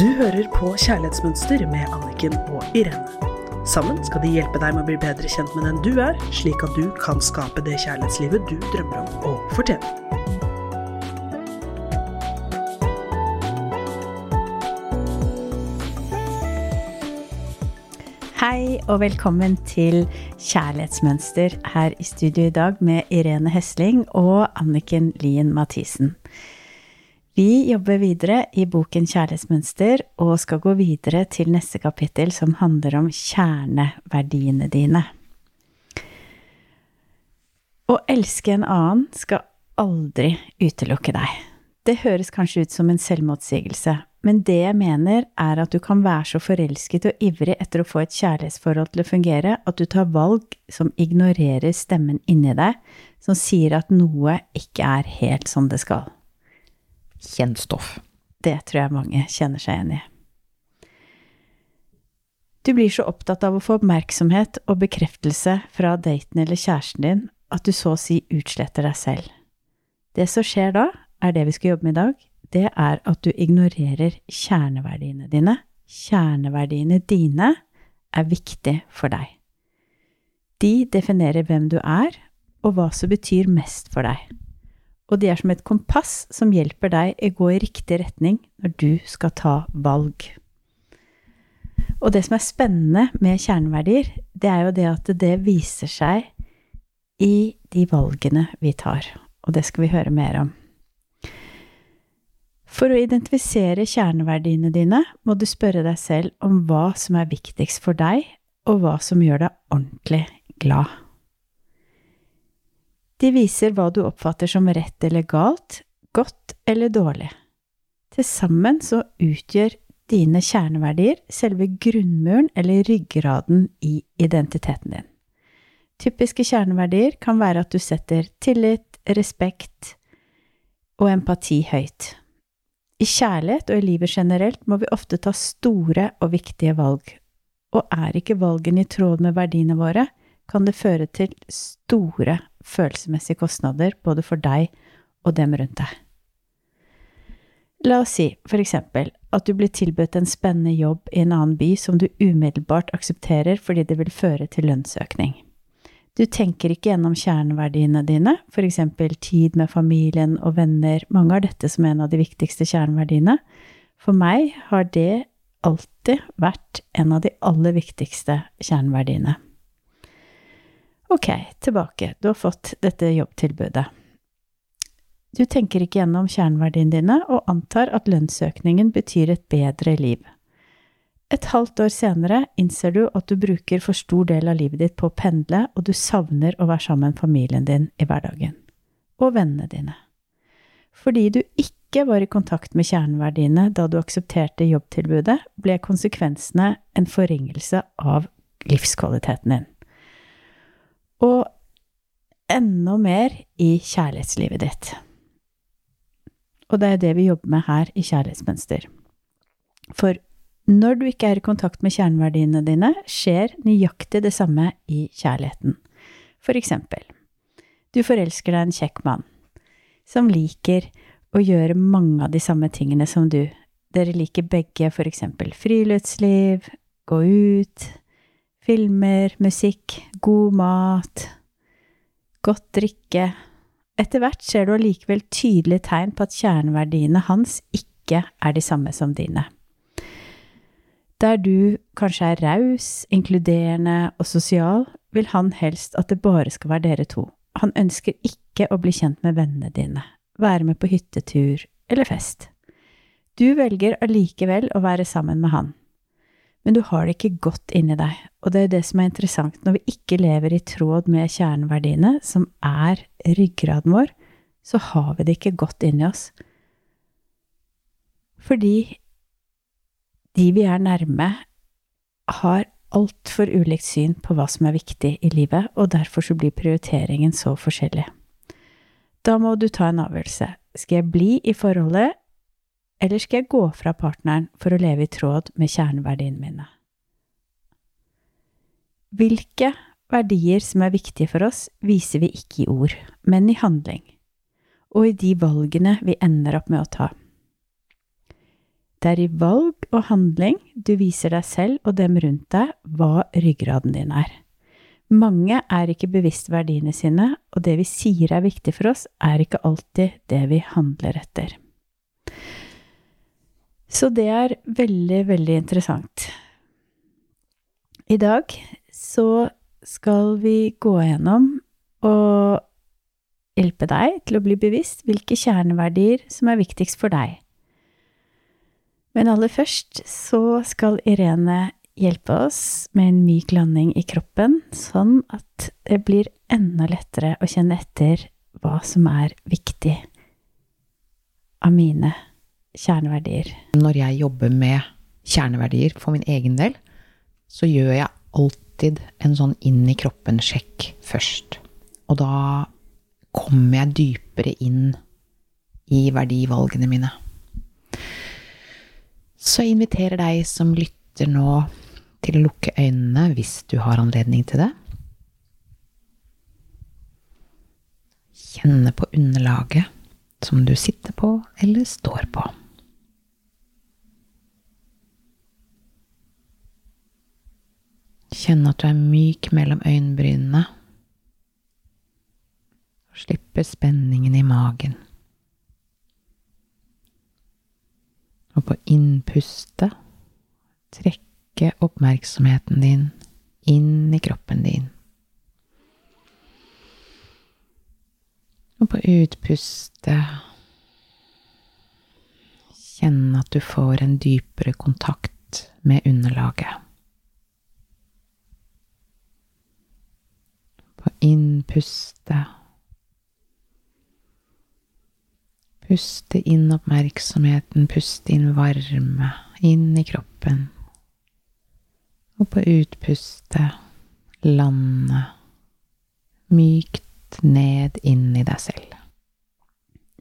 Du hører på Kjærlighetsmønster med Anniken og Irene. Sammen skal de hjelpe deg med å bli bedre kjent med den du er, slik at du kan skape det kjærlighetslivet du drømmer om å fortjene. Hei og velkommen til Kjærlighetsmønster her i studio i dag med Irene Hesling og Anniken Lien Mathisen. Vi jobber videre i boken Kjærlighetsmønster og skal gå videre til neste kapittel som handler om kjerneverdiene dine. Å elske en annen skal aldri utelukke deg. Det høres kanskje ut som en selvmotsigelse, men det jeg mener er at du kan være så forelsket og ivrig etter å få et kjærlighetsforhold til å fungere at du tar valg som ignorerer stemmen inni deg, som sier at noe ikke er helt som det skal kjentstoff. Det tror jeg mange kjenner seg igjen i. Du blir så opptatt av å få oppmerksomhet og bekreftelse fra daten eller kjæresten din at du så å si utsletter deg selv. Det som skjer da, er det vi skal jobbe med i dag, det er at du ignorerer kjerneverdiene dine. Kjerneverdiene dine er viktig for deg. De definerer hvem du er, og hva som betyr mest for deg og de er som et kompass som hjelper deg å gå i riktig retning når du skal ta valg. Og det som er spennende med kjerneverdier, det er jo det at det viser seg i de valgene vi tar, og det skal vi høre mer om. For å identifisere kjerneverdiene dine må du spørre deg selv om hva som er viktigst for deg, og hva som gjør deg ordentlig glad. De viser hva du oppfatter som rett eller galt, godt eller dårlig. Til sammen så utgjør dine kjerneverdier selve grunnmuren eller ryggraden i identiteten din. Typiske kjerneverdier kan være at du setter tillit, respekt og empati høyt. I kjærlighet og i livet generelt må vi ofte ta store og viktige valg, og er ikke valgene i tråd med verdiene våre, kan det føre til store følelsesmessige kostnader både for deg og dem rundt deg. La oss si for eksempel at du blir tilbudt en spennende jobb i en annen by som du umiddelbart aksepterer fordi det vil føre til lønnsøkning. Du tenker ikke gjennom kjerneverdiene dine, for eksempel tid med familien og venner, mange har dette som en av de viktigste kjerneverdiene. For meg har det alltid vært en av de aller viktigste kjerneverdiene. Ok, tilbake. Du har fått dette jobbtilbudet. Du tenker ikke gjennom kjerneverdiene dine og antar at lønnsøkningen betyr et bedre liv. Et halvt år senere innser du at du bruker for stor del av livet ditt på å pendle, og du savner å være sammen med familien din i hverdagen. Og vennene dine. Fordi du ikke var i kontakt med kjerneverdiene da du aksepterte jobbtilbudet, ble konsekvensene en forringelse av livskvaliteten din og enda mer i kjærlighetslivet ditt. Og det er det vi jobber med her i Kjærlighetsmønster. For når du ikke er i kontakt med kjerneverdiene dine, skjer nøyaktig det samme i kjærligheten. For eksempel, du forelsker deg en kjekk mann som liker å gjøre mange av de samme tingene som du. Dere liker begge for eksempel friluftsliv, gå ut, filmer, musikk, god mat, godt drikke. Etter hvert ser du allikevel tydelige tegn på at kjerneverdiene hans ikke er de samme som dine. Der du kanskje er raus, inkluderende og sosial, vil han helst at det bare skal være dere to. Han ønsker ikke å bli kjent med vennene dine, være med på hyttetur eller fest. Du velger allikevel å være sammen med han men du har det ikke godt inni deg, og det er det som er interessant. Når vi ikke lever i tråd med kjerneverdiene, som er ryggraden vår, så har vi det ikke godt inni oss. Fordi de vi er nærme, har altfor ulikt syn på hva som er viktig i livet, og derfor så blir prioriteringen så forskjellig. Da må du ta en avgjørelse. Skal jeg bli i forholdet, eller skal jeg gå fra partneren for å leve i tråd med kjerneverdiene mine? Hvilke verdier som er viktige for oss, viser vi ikke i ord, men i handling, og i de valgene vi ender opp med å ta. Det er i valg og handling du viser deg selv og dem rundt deg hva ryggraden din er. Mange er ikke bevisst verdiene sine, og det vi sier er viktig for oss, er ikke alltid det vi handler etter. Så det er veldig, veldig interessant. I dag så skal vi gå gjennom og hjelpe deg til å bli bevisst hvilke kjerneverdier som er viktigst for deg. Men aller først så skal Irene hjelpe oss med en myk landing i kroppen, sånn at det blir enda lettere å kjenne etter hva som er viktig av mine kjerneverdier. Når jeg jobber med kjerneverdier for min egen del, så gjør jeg alltid en sånn inn i kroppen-sjekk først. Og da kommer jeg dypere inn i verdivalgene mine. Så jeg inviterer deg som lytter nå, til å lukke øynene hvis du har anledning til det. Kjenne på underlaget som du sitter på eller står på. Kjenne at du er myk mellom øyenbrynene. Og slippe spenningen i magen. Og på innpustet trekke oppmerksomheten din inn i kroppen din. Og på utpustet kjenne at du får en dypere kontakt med underlaget. På innpustet Puste inn oppmerksomheten, puste inn varme inn i kroppen. Og på utpustet lande mykt ned inn i deg selv.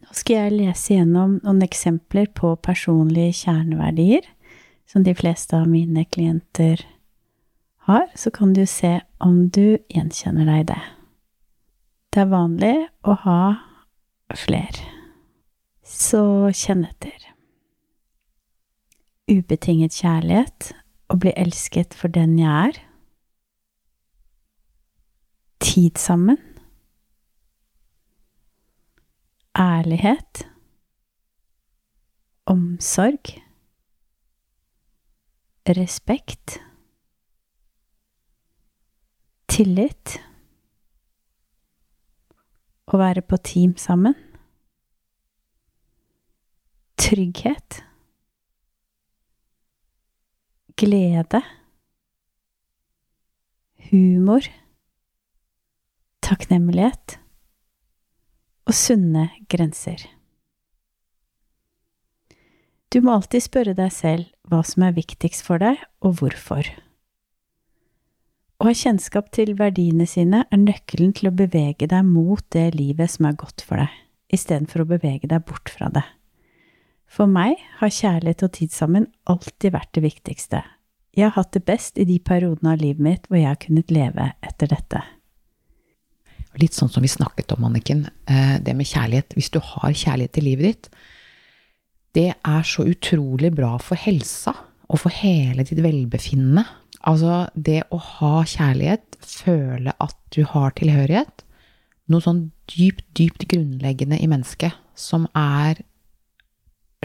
Nå skal jeg lese gjennom noen eksempler på personlige kjerneverdier som de fleste av mine klienter har, så kan du se om du gjenkjenner deg i det. Det er vanlig å ha flere. Så kjenn etter. Ubetinget kjærlighet, å bli elsket for den jeg er. Tid sammen. Ærlighet. Omsorg. Respekt. Tillit. Å være på team sammen trygghet, glede, humor, takknemlighet og sunne grenser. Du må alltid spørre deg selv hva som er viktigst for deg, og hvorfor. Å ha kjennskap til verdiene sine er nøkkelen til å bevege deg mot det livet som er godt for deg, istedenfor å bevege deg bort fra det. For meg har kjærlighet og tid sammen alltid vært det viktigste. Jeg har hatt det best i de periodene av livet mitt hvor jeg har kunnet leve etter dette. Litt sånn som vi snakket om, Anniken. Eh, det med kjærlighet. Hvis du har kjærlighet i livet ditt, det er så utrolig bra for helsa og for hele ditt velbefinnende. Altså, det å ha kjærlighet, føle at du har tilhørighet, noe sånn dypt, dypt grunnleggende i mennesket som er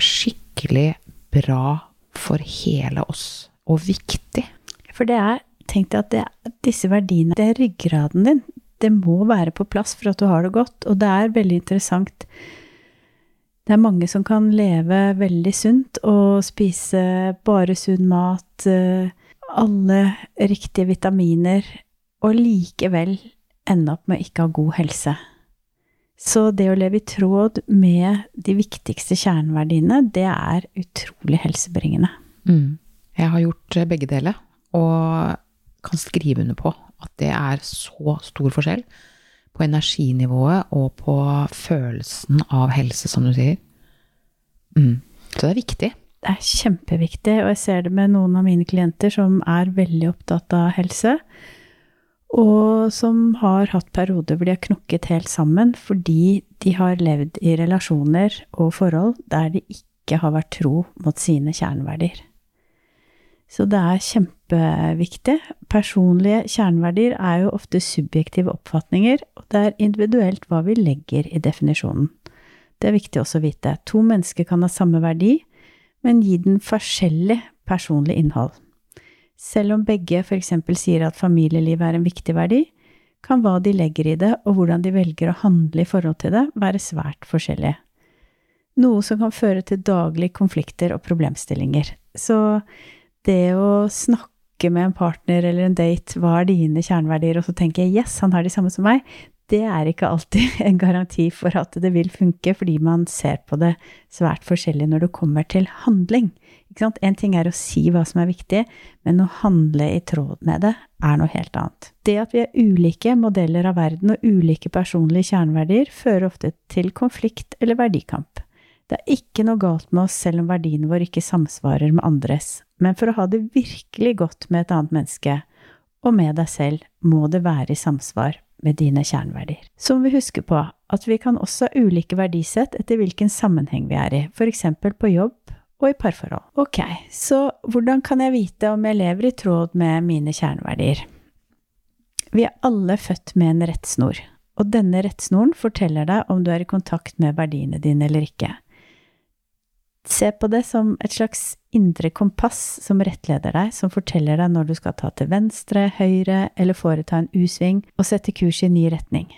skikkelig bra for hele oss, og viktig. For det er Tenk deg at det, disse verdiene, det er ryggraden din. Det må være på plass for at du har det godt. Og det er veldig interessant. Det er mange som kan leve veldig sunt og spise bare sunn mat, eh, alle riktige vitaminer, og likevel ende opp med å ikke ha god helse. Så det å leve i tråd med de viktigste kjerneverdiene, det er utrolig helsebringende. Mm. Jeg har gjort eh, begge deler, og kan skrive under på at det er så stor forskjell på energinivået og på følelsen av helse, som du sier. Mm. Så det er viktig. Det er kjempeviktig, og jeg ser det med noen av mine klienter som er veldig opptatt av helse og som har hatt perioder hvor de har knokket helt sammen fordi de har levd i relasjoner og forhold der de ikke har vært tro mot sine kjerneverdier. Så det er kjempeviktig. Personlige kjerneverdier er jo ofte subjektive oppfatninger, og det er individuelt hva vi legger i definisjonen. Det er viktig også å vite. To mennesker kan ha samme verdi, men gi den forskjellig personlig innhold. Selv om begge eksempel sier at familielivet er en viktig verdi, kan hva de legger i det og hvordan de velger å handle i forhold til det, være svært forskjellig. Noe som kan føre til daglige konflikter og problemstillinger. Så det å snakke med en partner eller en date, hva er dine kjerneverdier, og så tenker jeg yes, han har de samme som meg, det er ikke alltid en garanti for at det vil funke, fordi man ser på det svært forskjellig når det kommer til handling. En ting er å si hva som er viktig, men å handle i tråd med det er noe helt annet. Det at vi er ulike modeller av verden og ulike personlige kjerneverdier, fører ofte til konflikt eller verdikamp. Det er ikke noe galt med oss selv om verdiene våre ikke samsvarer med andres, men for å ha det virkelig godt med et annet menneske, og med deg selv, må det være i samsvar med dine kjerneverdier. Så må vi huske på at vi kan også ha ulike verdisett etter hvilken sammenheng vi er i, eksempel på jobb og i parforhold. Ok, så hvordan kan jeg vite om jeg lever i tråd med mine kjerneverdier? Vi er alle født med en rettsnor, og denne rettsnoren forteller deg om du er i kontakt med verdiene dine eller ikke. Se på det som et slags indre kompass som rettleder deg, som forteller deg når du skal ta til venstre, høyre eller foreta en U-sving og sette kurs i ny retning.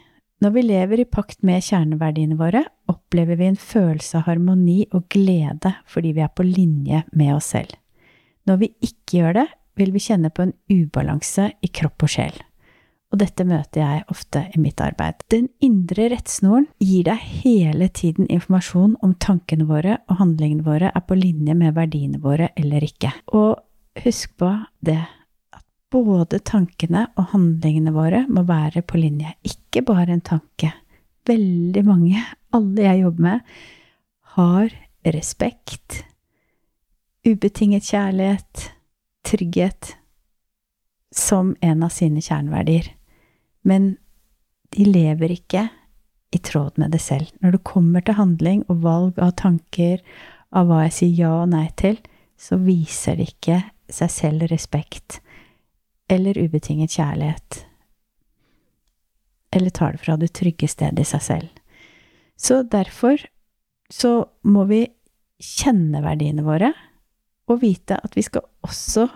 Når vi lever i pakt med kjerneverdiene våre, opplever vi en følelse av harmoni og glede fordi vi er på linje med oss selv. Når vi ikke gjør det, vil vi kjenne på en ubalanse i kropp og sjel og dette møter jeg ofte i mitt arbeid. Den indre rettsnoren gir deg hele tiden informasjon om tankene våre og handlingene våre er på linje med verdiene våre eller ikke. Og husk på det at både tankene og handlingene våre må være på linje, ikke bare en tanke. Veldig mange, alle jeg jobber med, har respekt, ubetinget kjærlighet, trygghet som en av sine kjerneverdier men de lever ikke i tråd med det selv. Når det kommer til handling og valg av tanker, av hva jeg sier ja og nei til, så viser de ikke seg selv respekt eller ubetinget kjærlighet, eller tar det fra det trygge stedet i seg selv. Så derfor så må vi kjenne verdiene våre og vite at vi skal også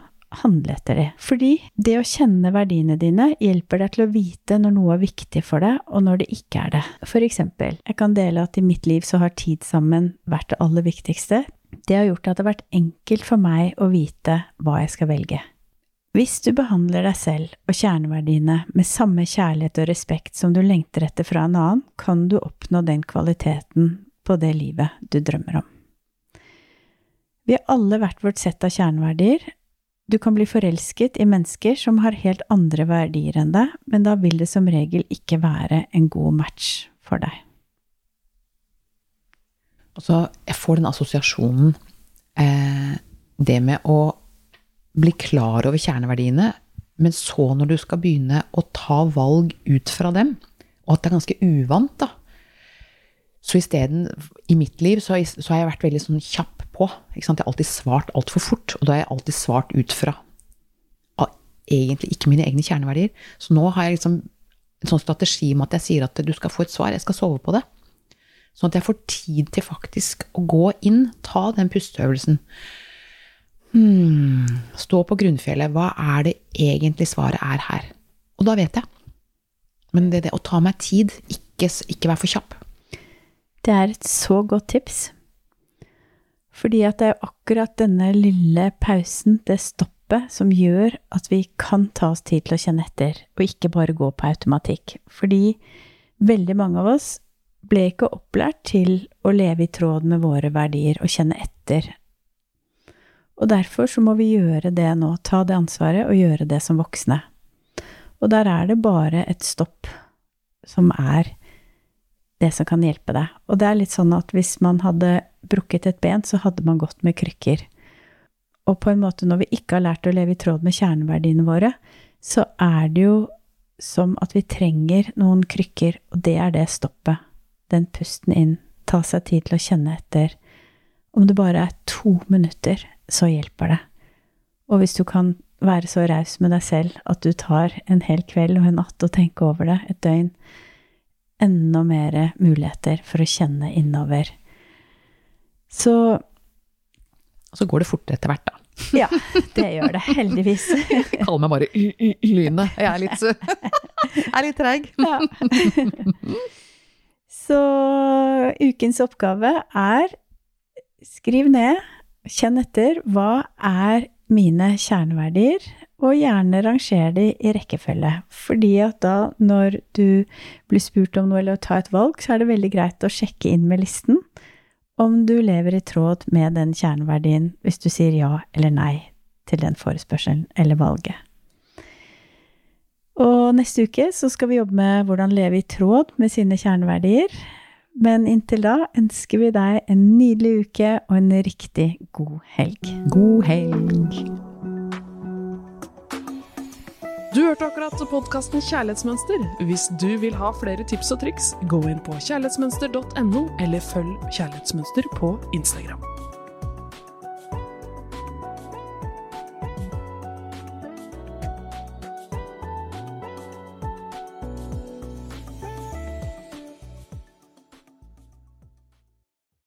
handle etter det. Fordi det å kjenne verdiene dine hjelper deg til å vite når noe er viktig for deg, og når det ikke er det. For eksempel, jeg kan dele at i mitt liv så har tid sammen vært det aller viktigste. Det har gjort at det har vært enkelt for meg å vite hva jeg skal velge. Hvis du behandler deg selv og kjerneverdiene med samme kjærlighet og respekt som du lengter etter fra en annen, kan du oppnå den kvaliteten på det livet du drømmer om. Vi har alle hvert vårt sett av kjerneverdier, du kan bli forelsket i mennesker som har helt andre verdier enn deg, men da vil det som regel ikke være en god match for deg. Altså, jeg får den assosiasjonen eh, Det med å bli klar over kjerneverdiene, men så når du skal begynne å ta valg ut fra dem, og at det er ganske uvant, da. Så isteden, i mitt liv, så, så har jeg vært veldig sånn kjapp på. Jeg har alltid svart altfor fort, og da har jeg alltid svart ut fra egentlig ikke mine egne kjerneverdier. Så nå har jeg liksom en sånn strategi med at jeg sier at du skal få et svar, jeg skal sove på det. Sånn at jeg får tid til faktisk å gå inn, ta den pusteøvelsen. Hmm, stå på grunnfjellet. Hva er det egentlig svaret er her? Og da vet jeg. Men det, det å ta meg tid, ikke, ikke være for kjapp. Det er et så godt tips. Fordi at det er akkurat denne lille pausen, det stoppet, som gjør at vi kan ta oss tid til å kjenne etter, og ikke bare gå på automatikk. Fordi veldig mange av oss ble ikke opplært til å leve i tråd med våre verdier og kjenne etter. Og derfor så må vi gjøre det nå, ta det ansvaret og gjøre det som voksne. Og der er det bare et stopp som er det som kan hjelpe deg. Og det er litt sånn at hvis man hadde brukket et ben, så hadde man gått med krykker. Og på en måte, når vi ikke har lært å leve i tråd med kjerneverdiene våre, så er det jo som at vi trenger noen krykker, og det er det stoppet. Den pusten inn, ta seg tid til å kjenne etter. Om det bare er to minutter, så hjelper det. Og hvis du kan være så raus med deg selv at du tar en hel kveld og en natt og tenker over det, et døgn, enda mer muligheter for å kjenne innover. Så Og så går det fortere etter hvert, da. ja, det gjør det, heldigvis. Jeg kaller meg bare Lynet. Jeg er litt, jeg er litt treig. Ja. Så ukens oppgave er skriv ned, kjenn etter, hva er mine kjerneverdier, og gjerne ranger de i rekkefølge. Fordi at da, når du blir spurt om noe eller tar ta et valg, så er det veldig greit å sjekke inn med listen om du lever i tråd med den kjerneverdien hvis du sier ja eller nei til den forespørselen eller valget. Og neste uke så skal vi jobbe med hvordan leve i tråd med sine kjerneverdier. Men inntil da ønsker vi deg en nydelig uke og en riktig god helg. God helg. Du hørte akkurat podkasten Kjærlighetsmønster. Hvis du vil ha flere tips og triks, gå inn på kjærlighetsmønster.no, eller følg Kjærlighetsmønster på Instagram.